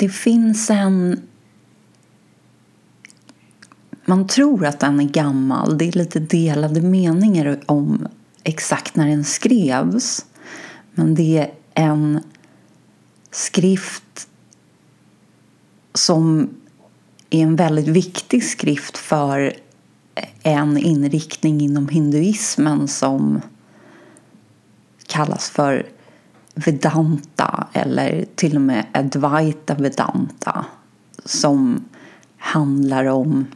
det finns en... Man tror att den är gammal. Det är lite delade meningar om exakt när den skrevs. Men det är en skrift som är en väldigt viktig skrift för en inriktning inom hinduismen som kallas för Vedanta eller till och med Advaita Vedanta som handlar om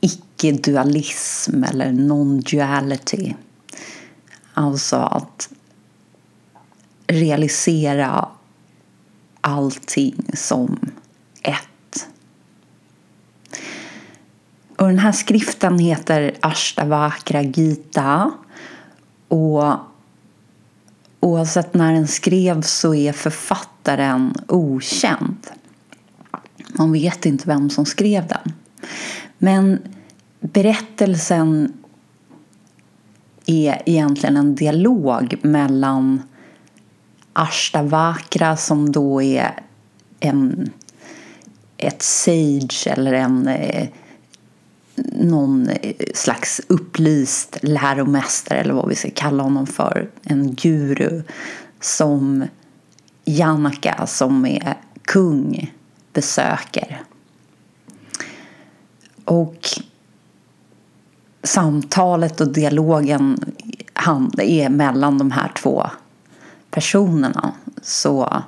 icke-dualism eller non-duality. Alltså att realisera allting som ett. Och den här skriften heter Ashtavakra Gita och oavsett när den skrevs så är författaren okänd. Man vet inte vem som skrev den. Men berättelsen är egentligen en dialog mellan Ashtavakra som då är en, ett sage eller en eh, någon eh, slags upplyst läromästare eller vad vi ska kalla honom för, en guru som Janaka som är kung besöker. Och samtalet och dialogen är mellan de här två personerna. Så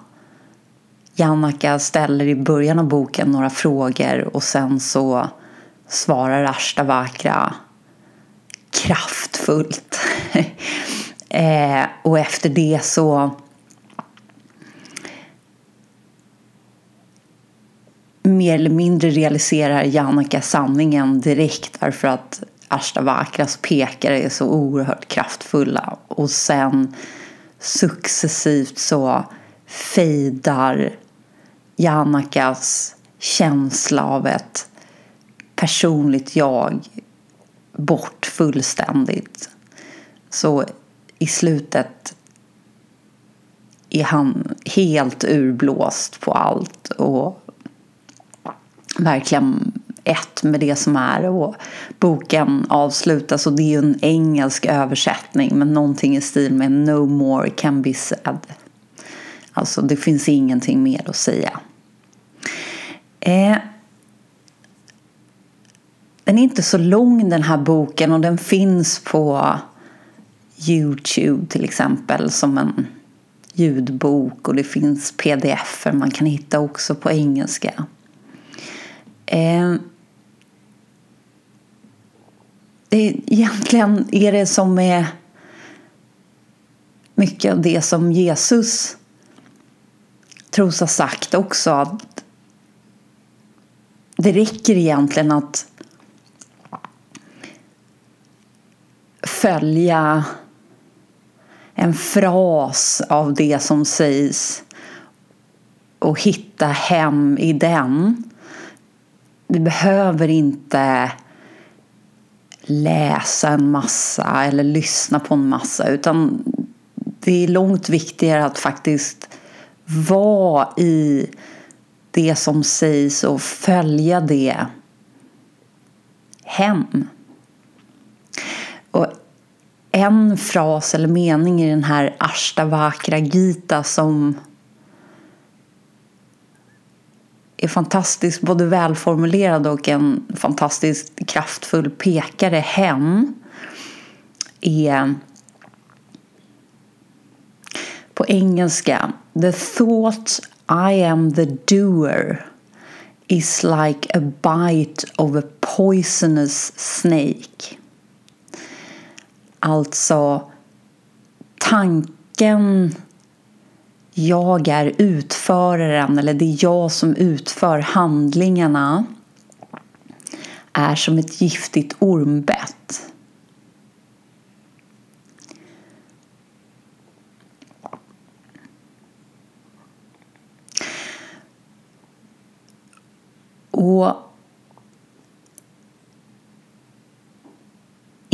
Janaka ställer i början av boken några frågor och sen så svarar Ashtavakra kraftfullt. eh, och efter det så mer eller mindre realiserar Janaka sanningen direkt därför att Ashtavakras pekare är så oerhört kraftfulla. Och sen successivt så fejdar Janakas känsla av ett personligt jag bort fullständigt. Så i slutet är han helt urblåst på allt och verkligen ett med det som är. Och boken avslutas och det är ju en engelsk översättning men någonting i stil med No more can be said. Alltså det finns ingenting mer att säga. Eh, den är inte så lång den här boken och den finns på Youtube till exempel som en ljudbok och det finns pdf man kan hitta också på engelska. Eh, det, egentligen är det som med mycket av det som Jesus tros ha sagt också att det räcker egentligen att följa en fras av det som sägs och hitta hem i den. Vi behöver inte läsa en massa eller lyssna på en massa utan det är långt viktigare att faktiskt vara i det som sägs och följa det hem. Och en fras eller mening i den här Ashtavakra Gita som är fantastiskt både välformulerad och en fantastiskt kraftfull pekare hem är på engelska The thought I am the doer is like a bite of a poisonous snake. Alltså tanken jag är utföraren eller det är jag som utför handlingarna är som ett giftigt ormbett. Och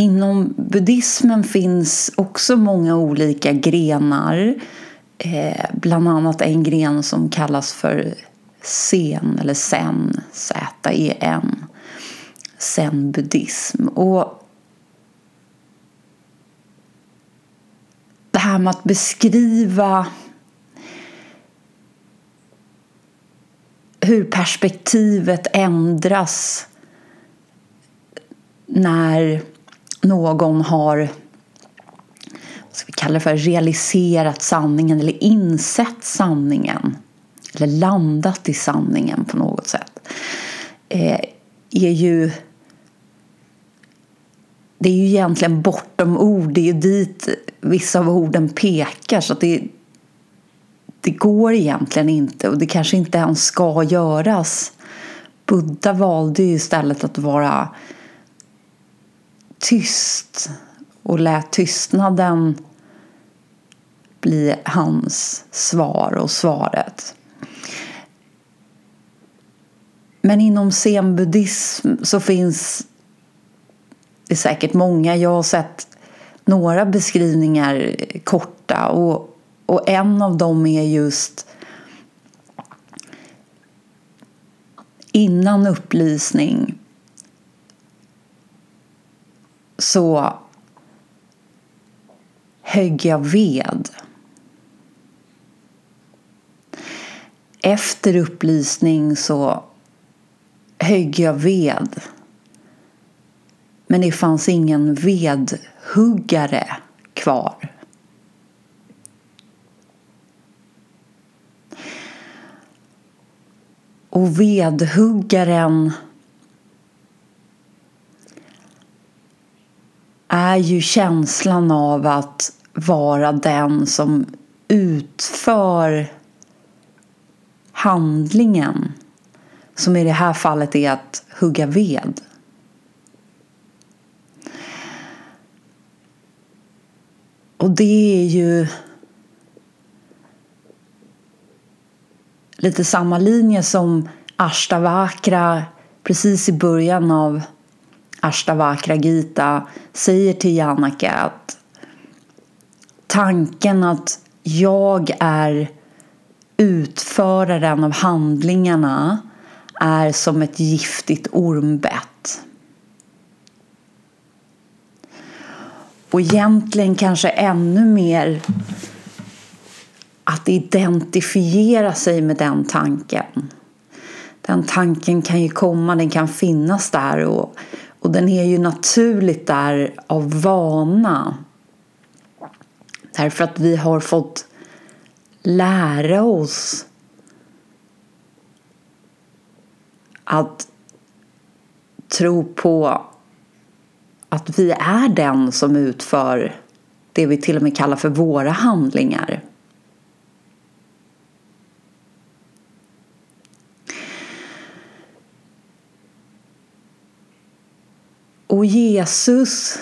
inom buddhismen finns också många olika grenar eh, bland annat en gren som kallas för Zen eller Zen, Z-E-N, Zen-buddhism. Och det här med att beskriva hur perspektivet ändras när någon har ska vi kalla det för, realiserat sanningen eller insett sanningen eller landat i sanningen på något sätt eh, är ju det är ju egentligen bortom ord, det är ju dit vissa av orden pekar så att det, det går egentligen inte och det kanske inte ens ska göras. Buddha valde ju istället att vara tyst och lät tystnaden bli hans svar och svaret. Men inom zenbuddism så finns det säkert många. Jag har sett några beskrivningar korta och, och en av dem är just innan upplysning så högg jag ved. Efter upplysning så högg jag ved. Men det fanns ingen vedhuggare kvar. Och vedhuggaren är ju känslan av att vara den som utför handlingen som i det här fallet är att hugga ved. Och det är ju lite samma linje som Ashtavakra precis i början av Ashtavakra Gita säger till Janaka att tanken att jag är utföraren av handlingarna är som ett giftigt ormbett. Och egentligen kanske ännu mer att identifiera sig med den tanken. Den tanken kan ju komma, den kan finnas där och, och den är ju naturligt där av vana. Därför att vi har fått lära oss att tro på att vi är den som utför det vi till och med kallar för våra handlingar. Och Jesus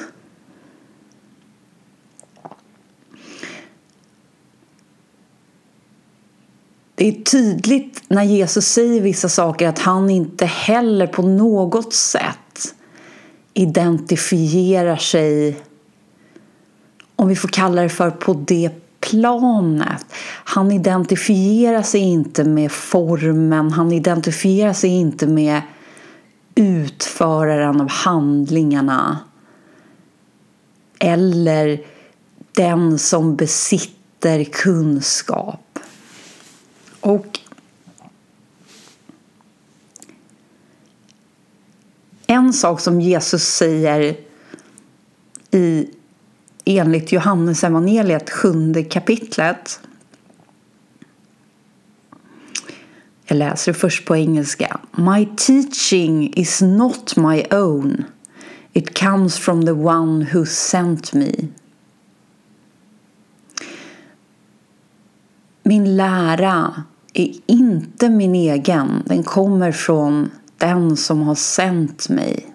Det är tydligt när Jesus säger vissa saker att han inte heller på något sätt identifierar sig, om vi får kalla det för på det planet. Han identifierar sig inte med formen, han identifierar sig inte med utföraren av handlingarna eller den som besitter kunskap. Och en sak som Jesus säger i enligt Johannes evangeliet sjunde kapitlet. Jag läser det först på engelska. My teaching is not my own. It comes from the one who sent me. Min lära är inte min egen. Den kommer från den som har sänt mig.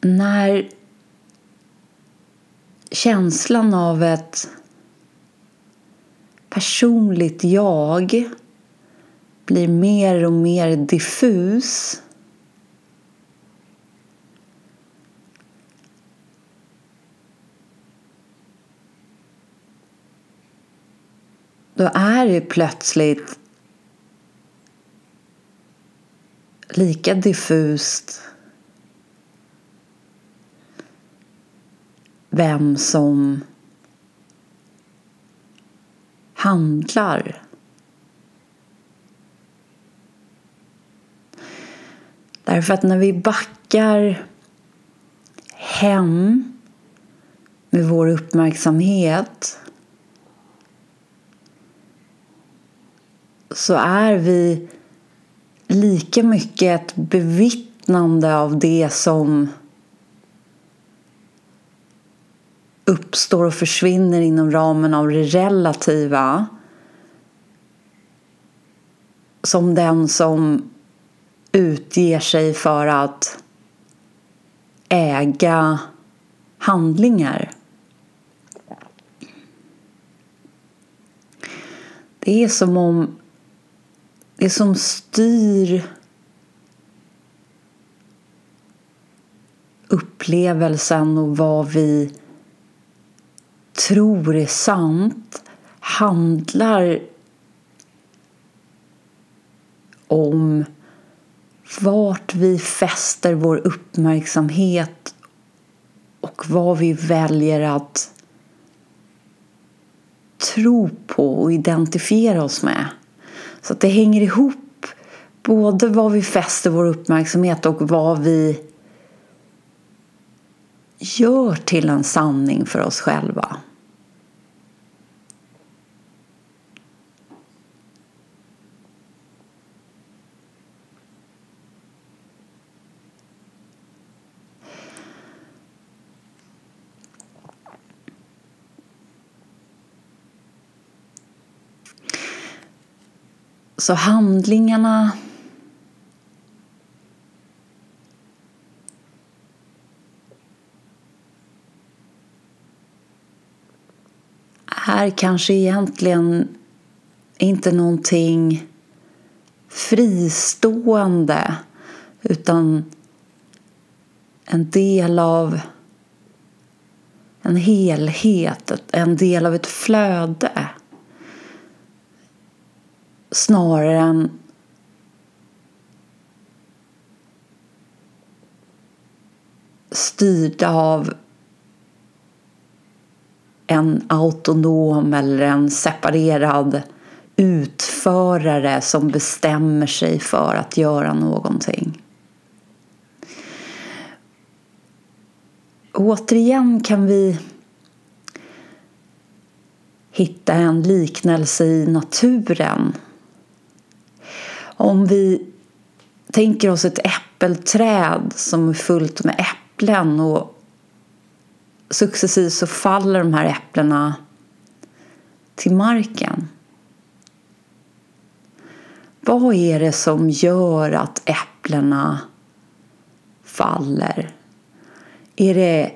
När känslan av ett personligt jag blir mer och mer diffus då är det plötsligt lika diffust vem som handlar. Därför att när vi backar hem med vår uppmärksamhet så är vi lika mycket ett bevittnande av det som uppstår och försvinner inom ramen av det relativa som den som utger sig för att äga handlingar. Det är som om det som styr upplevelsen och vad vi tror är sant handlar om vart vi fäster vår uppmärksamhet och vad vi väljer att tro på och identifiera oss med. Så att det hänger ihop både vad vi fäster vår uppmärksamhet och vad vi gör till en sanning för oss själva. Så handlingarna är kanske egentligen inte någonting fristående utan en del av en helhet, en del av ett flöde snarare än styrda av en autonom eller en separerad utförare som bestämmer sig för att göra någonting. Återigen kan vi hitta en liknelse i naturen om vi tänker oss ett äppelträd som är fullt med äpplen och successivt så faller de här äpplena till marken. Vad är det som gör att äpplena faller? Är det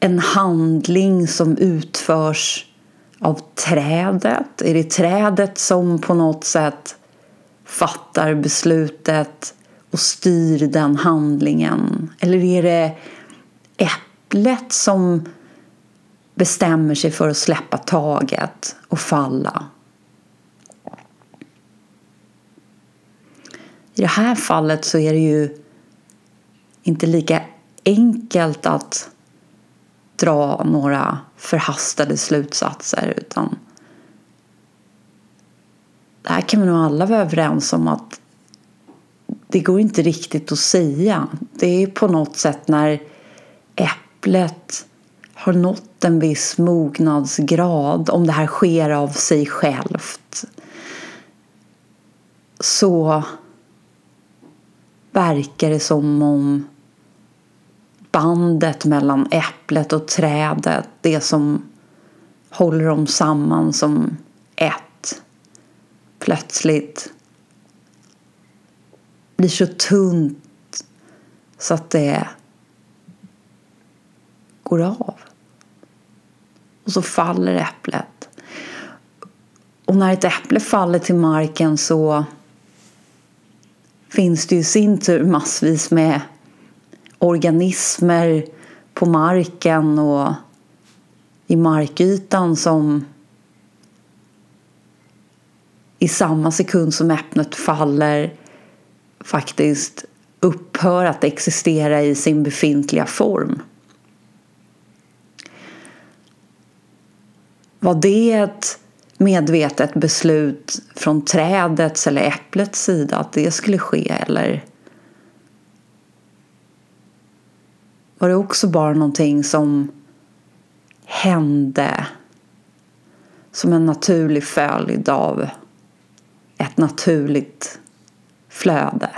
en handling som utförs av trädet? Är det trädet som på något sätt fattar beslutet och styr den handlingen? Eller är det äpplet som bestämmer sig för att släppa taget och falla? I det här fallet så är det ju inte lika enkelt att dra några förhastade slutsatser utan det här kan vi nog alla vara överens om att det går inte riktigt att säga. Det är på något sätt när äpplet har nått en viss mognadsgrad, om det här sker av sig självt, så verkar det som om bandet mellan äpplet och trädet, det som håller dem samman som ett, plötsligt blir så tunt så att det går av. Och så faller äpplet. Och när ett äpple faller till marken så finns det i sin tur massvis med organismer på marken och i markytan som i samma sekund som äpplet faller faktiskt upphör att existera i sin befintliga form. Var det ett medvetet beslut från trädets eller äpplets sida att det skulle ske eller var det också bara någonting som hände som en naturlig följd av ett naturligt flöde.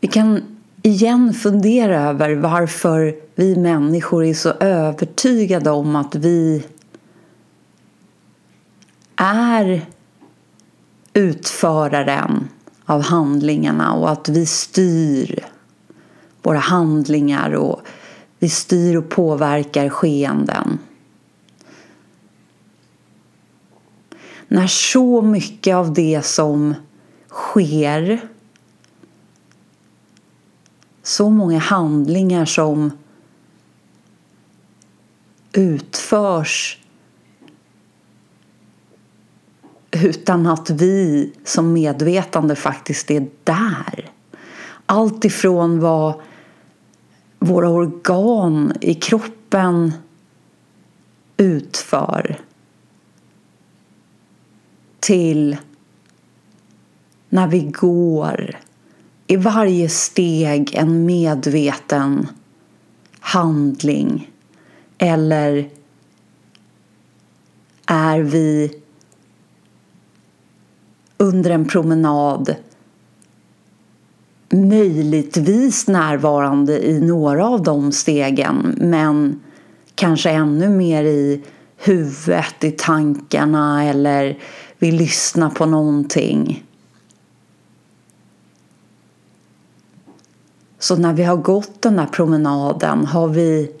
Vi kan igen fundera över varför vi människor är så övertygade om att vi är utföraren av handlingarna och att vi styr våra handlingar och vi styr och påverkar skeenden. När så mycket av det som sker så många handlingar som utförs utan att vi som medvetande faktiskt är där. Allt ifrån vad våra organ i kroppen utför till när vi går. I varje steg en medveten handling. Eller är vi under en promenad möjligtvis närvarande i några av de stegen men kanske ännu mer i huvudet, i tankarna eller vi lyssnar på någonting. Så när vi har gått den här promenaden har vi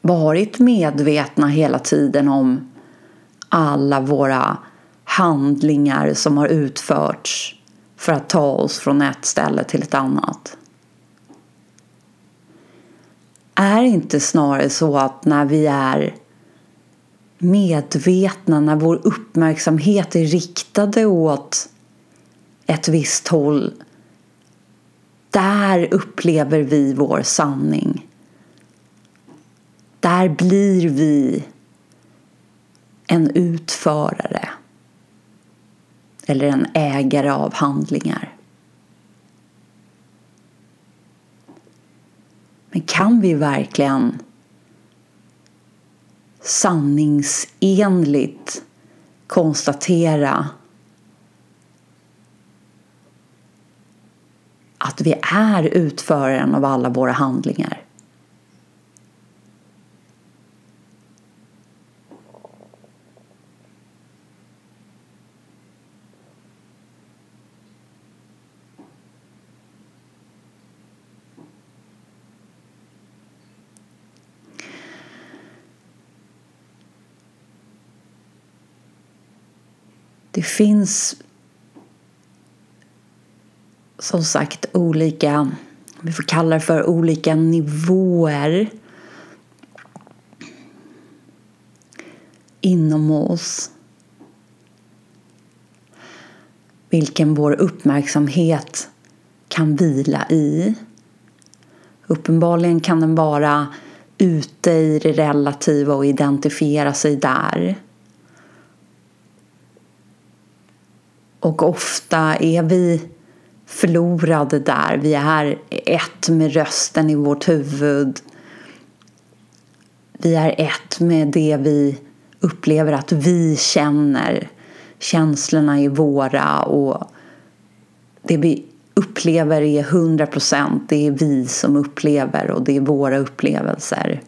varit medvetna hela tiden om alla våra handlingar som har utförts för att ta oss från ett ställe till ett annat. Är inte snarare så att när vi är medvetna, när vår uppmärksamhet är riktade åt ett visst håll där upplever vi vår sanning. Där blir vi en utförare eller en ägare av handlingar. Men kan vi verkligen sanningsenligt konstatera att vi är utföraren av alla våra handlingar? Det finns som sagt olika, vi får kalla det för olika nivåer inom oss. Vilken vår uppmärksamhet kan vila i. Uppenbarligen kan den vara ute i det relativa och identifiera sig där. Och ofta är vi förlorade där. Vi är ett med rösten i vårt huvud. Vi är ett med det vi upplever att vi känner. Känslorna är våra och det vi upplever är hundra procent. Det är vi som upplever och det är våra upplevelser.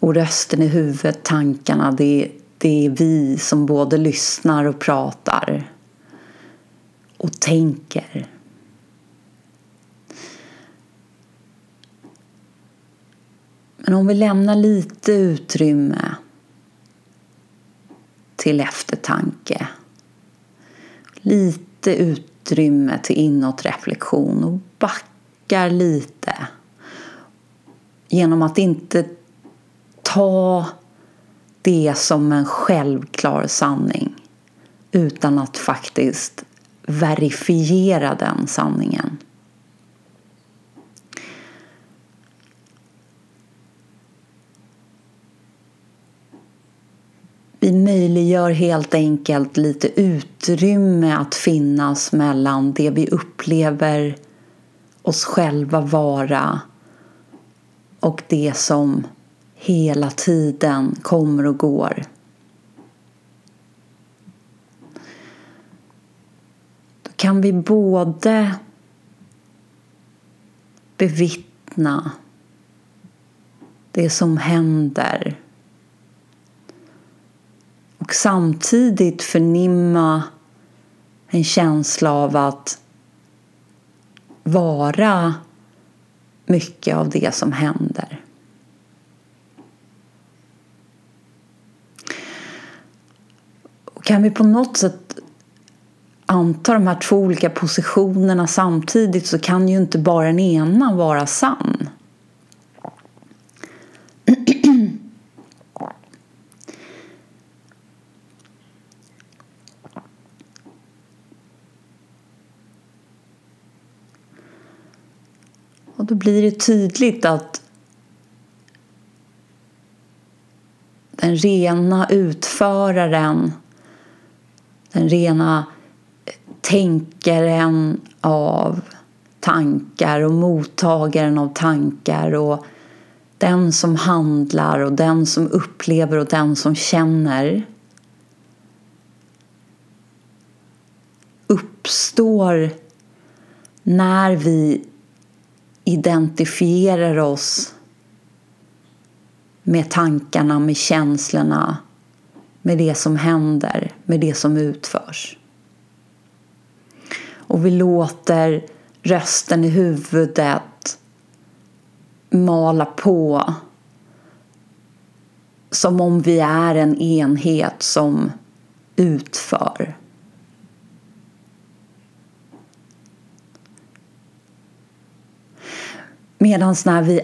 Och rösten i huvudet, tankarna, det är det är vi som både lyssnar och pratar. och tänker. Men om vi lämnar lite utrymme till eftertanke. Lite utrymme till inåtreflektion och backar lite. Genom att inte ta det som en självklar sanning utan att faktiskt verifiera den sanningen. Vi möjliggör helt enkelt lite utrymme att finnas mellan det vi upplever oss själva vara och det som hela tiden kommer och går. Då kan vi både bevittna det som händer och samtidigt förnimma en känsla av att vara mycket av det som händer. Kan vi på något sätt anta de här två olika positionerna samtidigt så kan ju inte bara den ena vara sann. Och då blir det tydligt att den rena utföraren, den rena eh, tänkaren av tankar och mottagaren av tankar och den som handlar och den som upplever och den som känner uppstår när vi identifierar oss med tankarna, med känslorna, med det som händer, med det som utförs. Och vi låter rösten i huvudet mala på som om vi är en enhet som utför. Medan när vi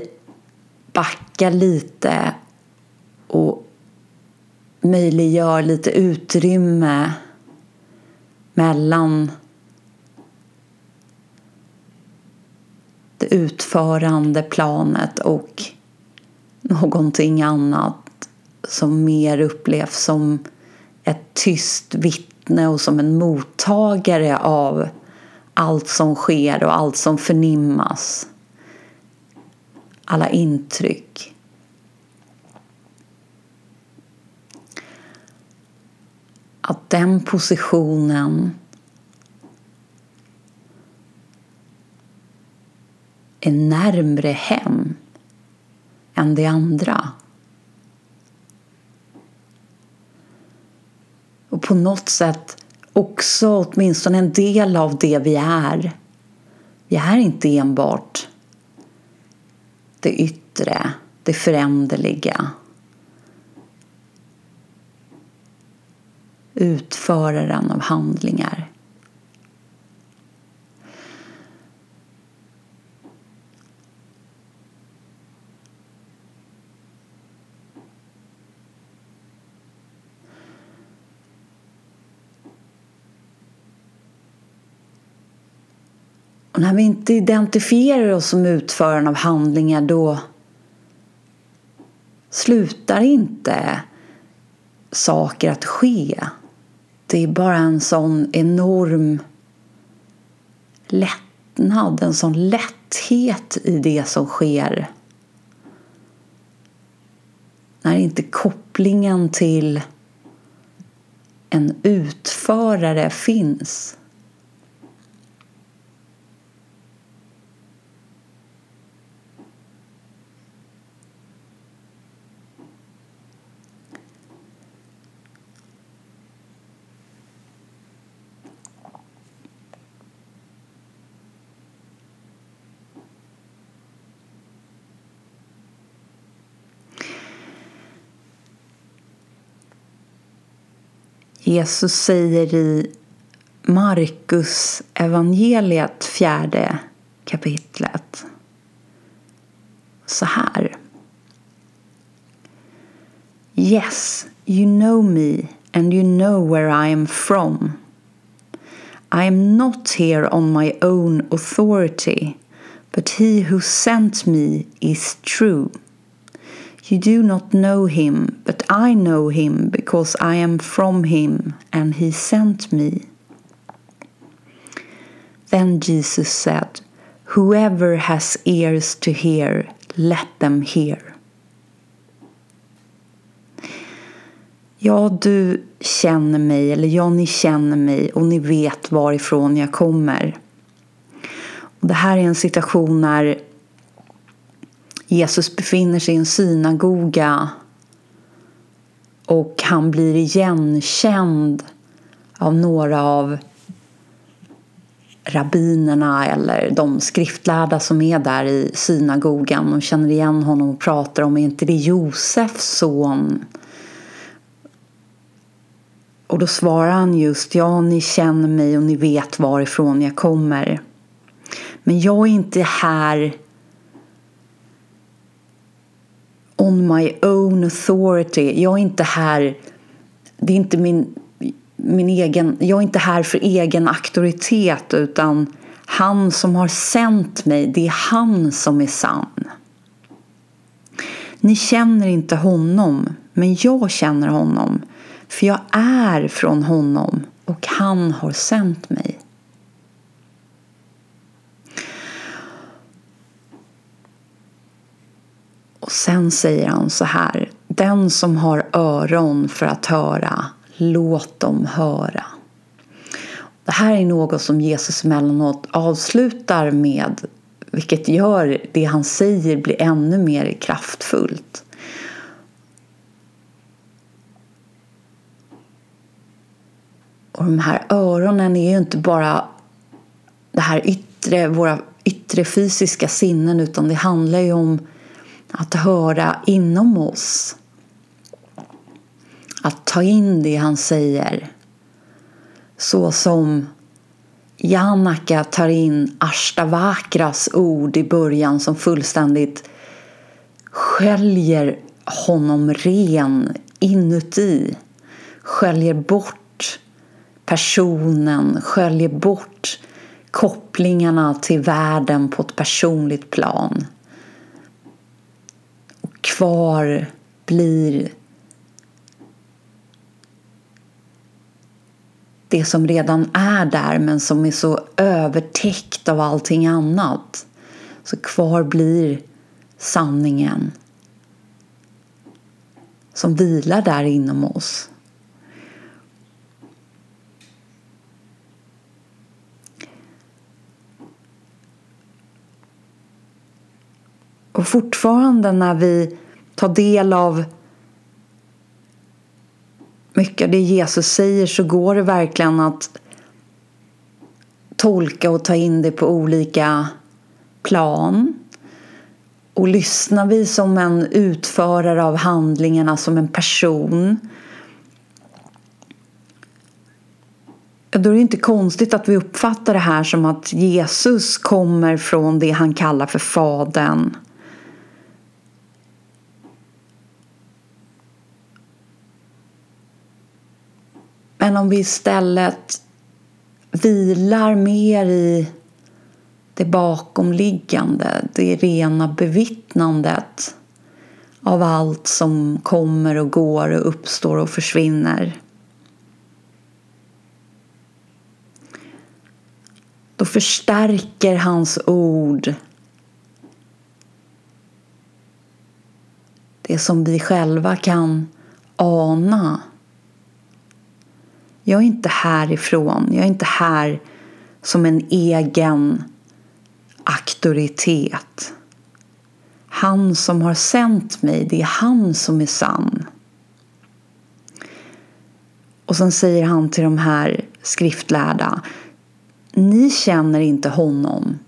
backar lite och möjliggör lite utrymme mellan det utförande planet och någonting annat som mer upplevs som ett tyst vittne och som en mottagare av allt som sker och allt som förnimmas alla intryck. Att den positionen är närmre hem än det andra. Och på något sätt också åtminstone en del av det vi är. Vi är inte enbart det yttre, det föränderliga. Utföraren av handlingar. Och när vi inte identifierar oss som utföraren av handlingar då slutar inte saker att ske. Det är bara en sån enorm lättnad, en sån lätthet i det som sker. När inte kopplingen till en utförare finns. Jesus säger i Markus evangeliet fjärde kapitlet så här. Yes, you know me and you know where I am from. I am not here on my own authority, but he who sent me is true. You do not know him, but I know him because I am from him and he sent me. Then Jesus said, Whoever has ears to hear, let them hear. Ja, du känner mig, eller ja, ni känner mig och ni vet varifrån jag kommer. Och det här är en situation när Jesus befinner sig i en synagoga och han blir igenkänd av några av rabbinerna eller de skriftlärda som är där i synagogan och känner igen honom och pratar om är inte det Josefs son? Och då svarar han just ja, ni känner mig och ni vet varifrån jag kommer. Men jag är inte här on my own authority. Jag är inte här, det är inte min, min egen, jag är inte här för egen auktoritet utan han som har sänt mig, det är han som är sann. Ni känner inte honom, men jag känner honom för jag är från honom och han har sänt mig. Och sen säger han så här. Den som har öron för att höra, låt dem höra. Det här är något som Jesus emellanåt avslutar med vilket gör det han säger blir ännu mer kraftfullt. Och de här öronen är ju inte bara det här yttre, våra yttre fysiska sinnen utan det handlar ju om att höra inom oss. Att ta in det han säger. Så som Janaka tar in Ashtavakras ord i början som fullständigt sköljer honom ren inuti. Sköljer bort personen, sköljer bort kopplingarna till världen på ett personligt plan kvar blir det som redan är där men som är så övertäckt av allting annat. Så kvar blir sanningen som vilar där inom oss. Och fortfarande när vi tar del av mycket av det Jesus säger så går det verkligen att tolka och ta in det på olika plan. Och lyssnar vi som en utförare av handlingarna, som en person då är det inte konstigt att vi uppfattar det här som att Jesus kommer från det han kallar för Fadern. Men om vi istället vilar mer i det bakomliggande, det rena bevittnandet av allt som kommer och går och uppstår och försvinner. Då förstärker hans ord det som vi själva kan ana jag är inte härifrån. Jag är inte här som en egen auktoritet. Han som har sänt mig, det är han som är sann. Och sen säger han till de här skriftlärda Ni känner inte honom.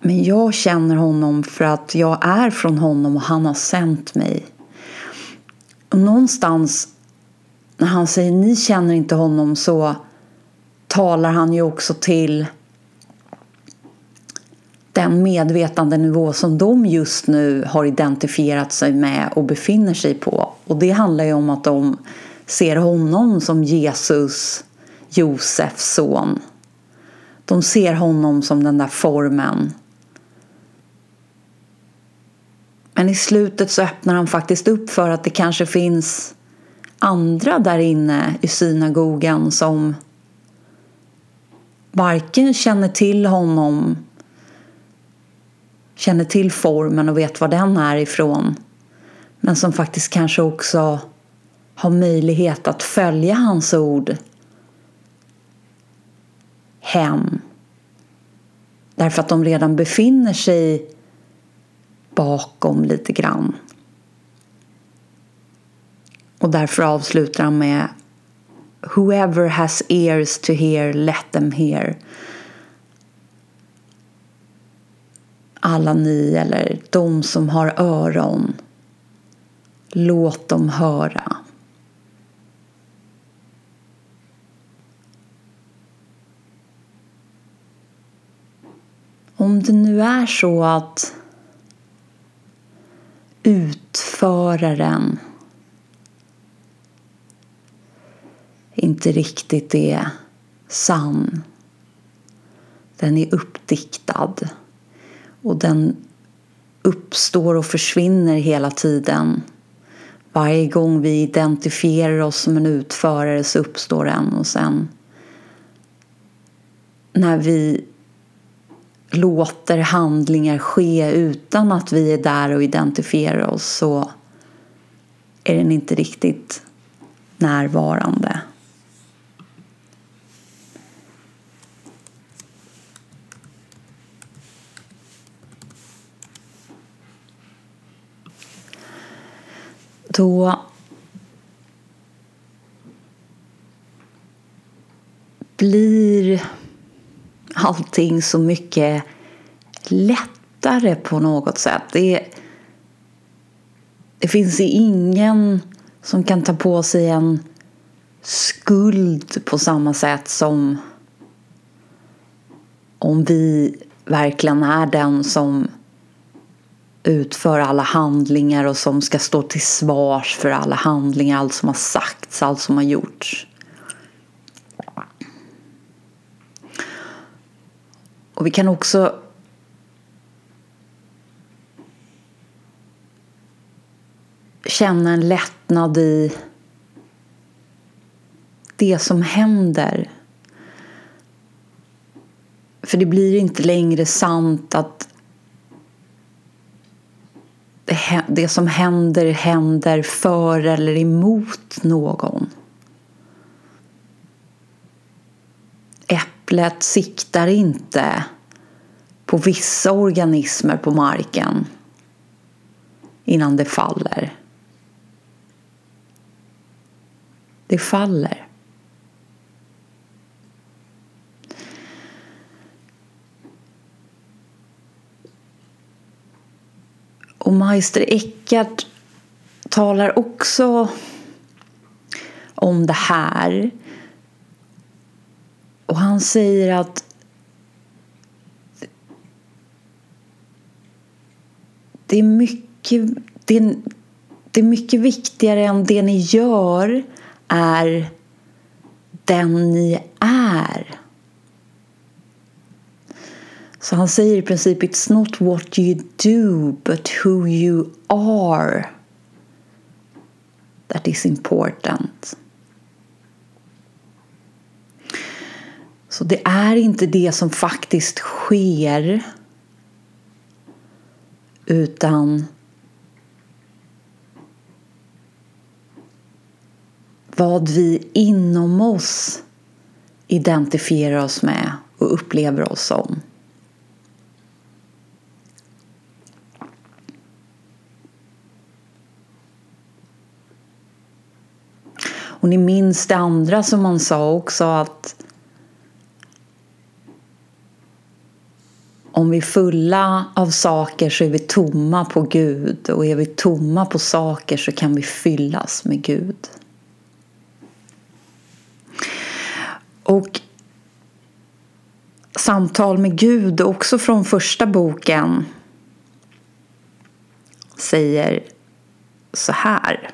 Men jag känner honom för att jag är från honom och han har sänt mig. Och någonstans när han säger ni känner inte honom så talar han ju också till den medvetandenivå som de just nu har identifierat sig med och befinner sig på. Och det handlar ju om att de ser honom som Jesus, Josefs son. De ser honom som den där formen. Men i slutet så öppnar han faktiskt upp för att det kanske finns andra där inne i synagogan som varken känner till honom känner till formen och vet var den är ifrån men som faktiskt kanske också har möjlighet att följa hans ord hem. Därför att de redan befinner sig bakom lite grann. Och därför avslutar han med Whoever has ears to hear, let them hear. Alla ni eller de som har öron, låt dem höra. Om det nu är så att utföraren inte riktigt är sann. Den är uppdiktad och den uppstår och försvinner hela tiden. Varje gång vi identifierar oss som en utförare så uppstår den och sen när vi låter handlingar ske utan att vi är där och identifierar oss så är den inte riktigt närvarande. Då blir allting så mycket lättare på något sätt. Det, det finns ingen som kan ta på sig en skuld på samma sätt som om vi verkligen är den som utför alla handlingar och som ska stå till svars för alla handlingar, allt som har sagts, allt som har gjorts. Och vi kan också känna en lättnad i det som händer. För det blir inte längre sant att det som händer händer för eller emot någon. Äpplet siktar inte på vissa organismer på marken innan det faller. Det faller. Och Meister Eckhart talar också om det här och han säger att det är mycket, det är, det är mycket viktigare än det ni gör är den ni är. Så han säger i princip It's not what you do but who you are that is important. Så det är inte det som faktiskt sker utan vad vi inom oss identifierar oss med och upplever oss som. Och ni minns det andra som man sa också att om vi är fulla av saker så är vi tomma på Gud och är vi tomma på saker så kan vi fyllas med Gud. Och samtal med Gud, också från första boken, säger så här.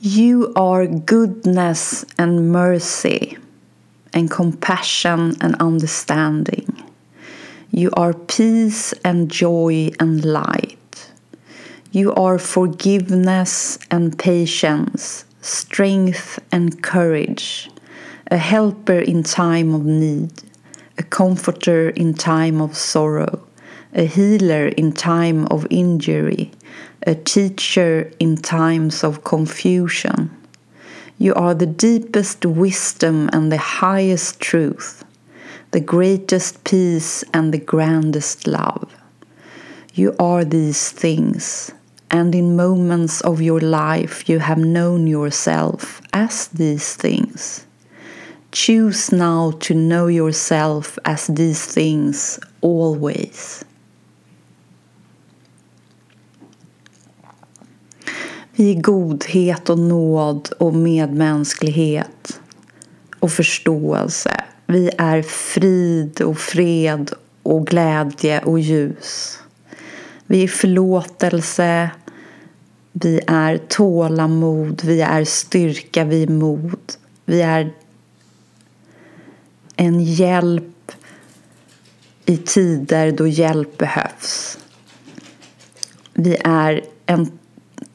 You are goodness and mercy and compassion and understanding. You are peace and joy and light. You are forgiveness and patience, strength and courage, a helper in time of need, a comforter in time of sorrow, a healer in time of injury, a teacher in times of confusion. You are the deepest wisdom and the highest truth, the greatest peace and the grandest love. You are these things, and in moments of your life you have known yourself as these things. Choose now to know yourself as these things always. i godhet och nåd och medmänsklighet och förståelse. Vi är frid och fred och glädje och ljus. Vi är förlåtelse, vi är tålamod, vi är styrka, vi är mod. Vi är en hjälp i tider då hjälp behövs. Vi är en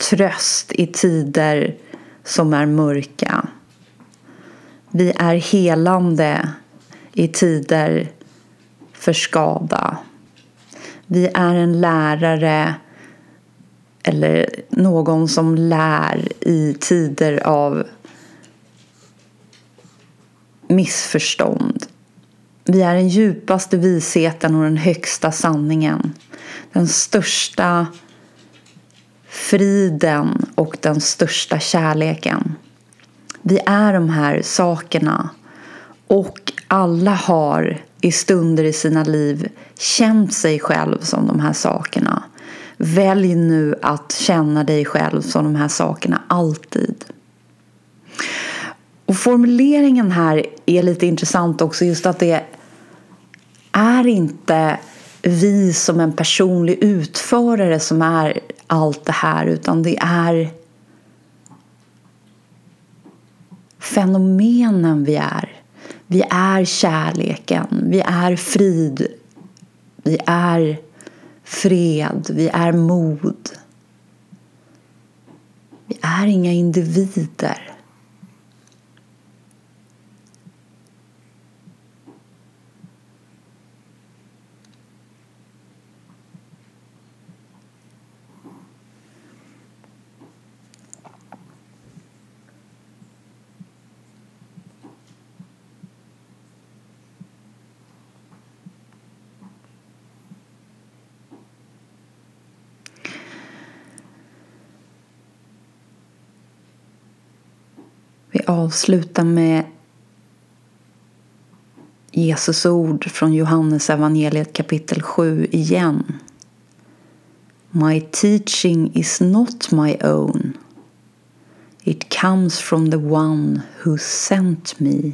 tröst i tider som är mörka. Vi är helande i tider för skada. Vi är en lärare eller någon som lär i tider av missförstånd. Vi är den djupaste visheten och den högsta sanningen. Den största friden och den största kärleken. Vi är de här sakerna och alla har i stunder i sina liv känt sig själv som de här sakerna. Välj nu att känna dig själv som de här sakerna alltid. Och formuleringen här är lite intressant också just att det är inte vi som en personlig utförare som är allt det här utan det är fenomenen vi är. Vi är kärleken, vi är frid, vi är fred, vi är mod. Vi är inga individer. Avsluta med Jesus ord från Johannes evangeliet kapitel 7 igen. My teaching is not my own. It comes from the one who sent me.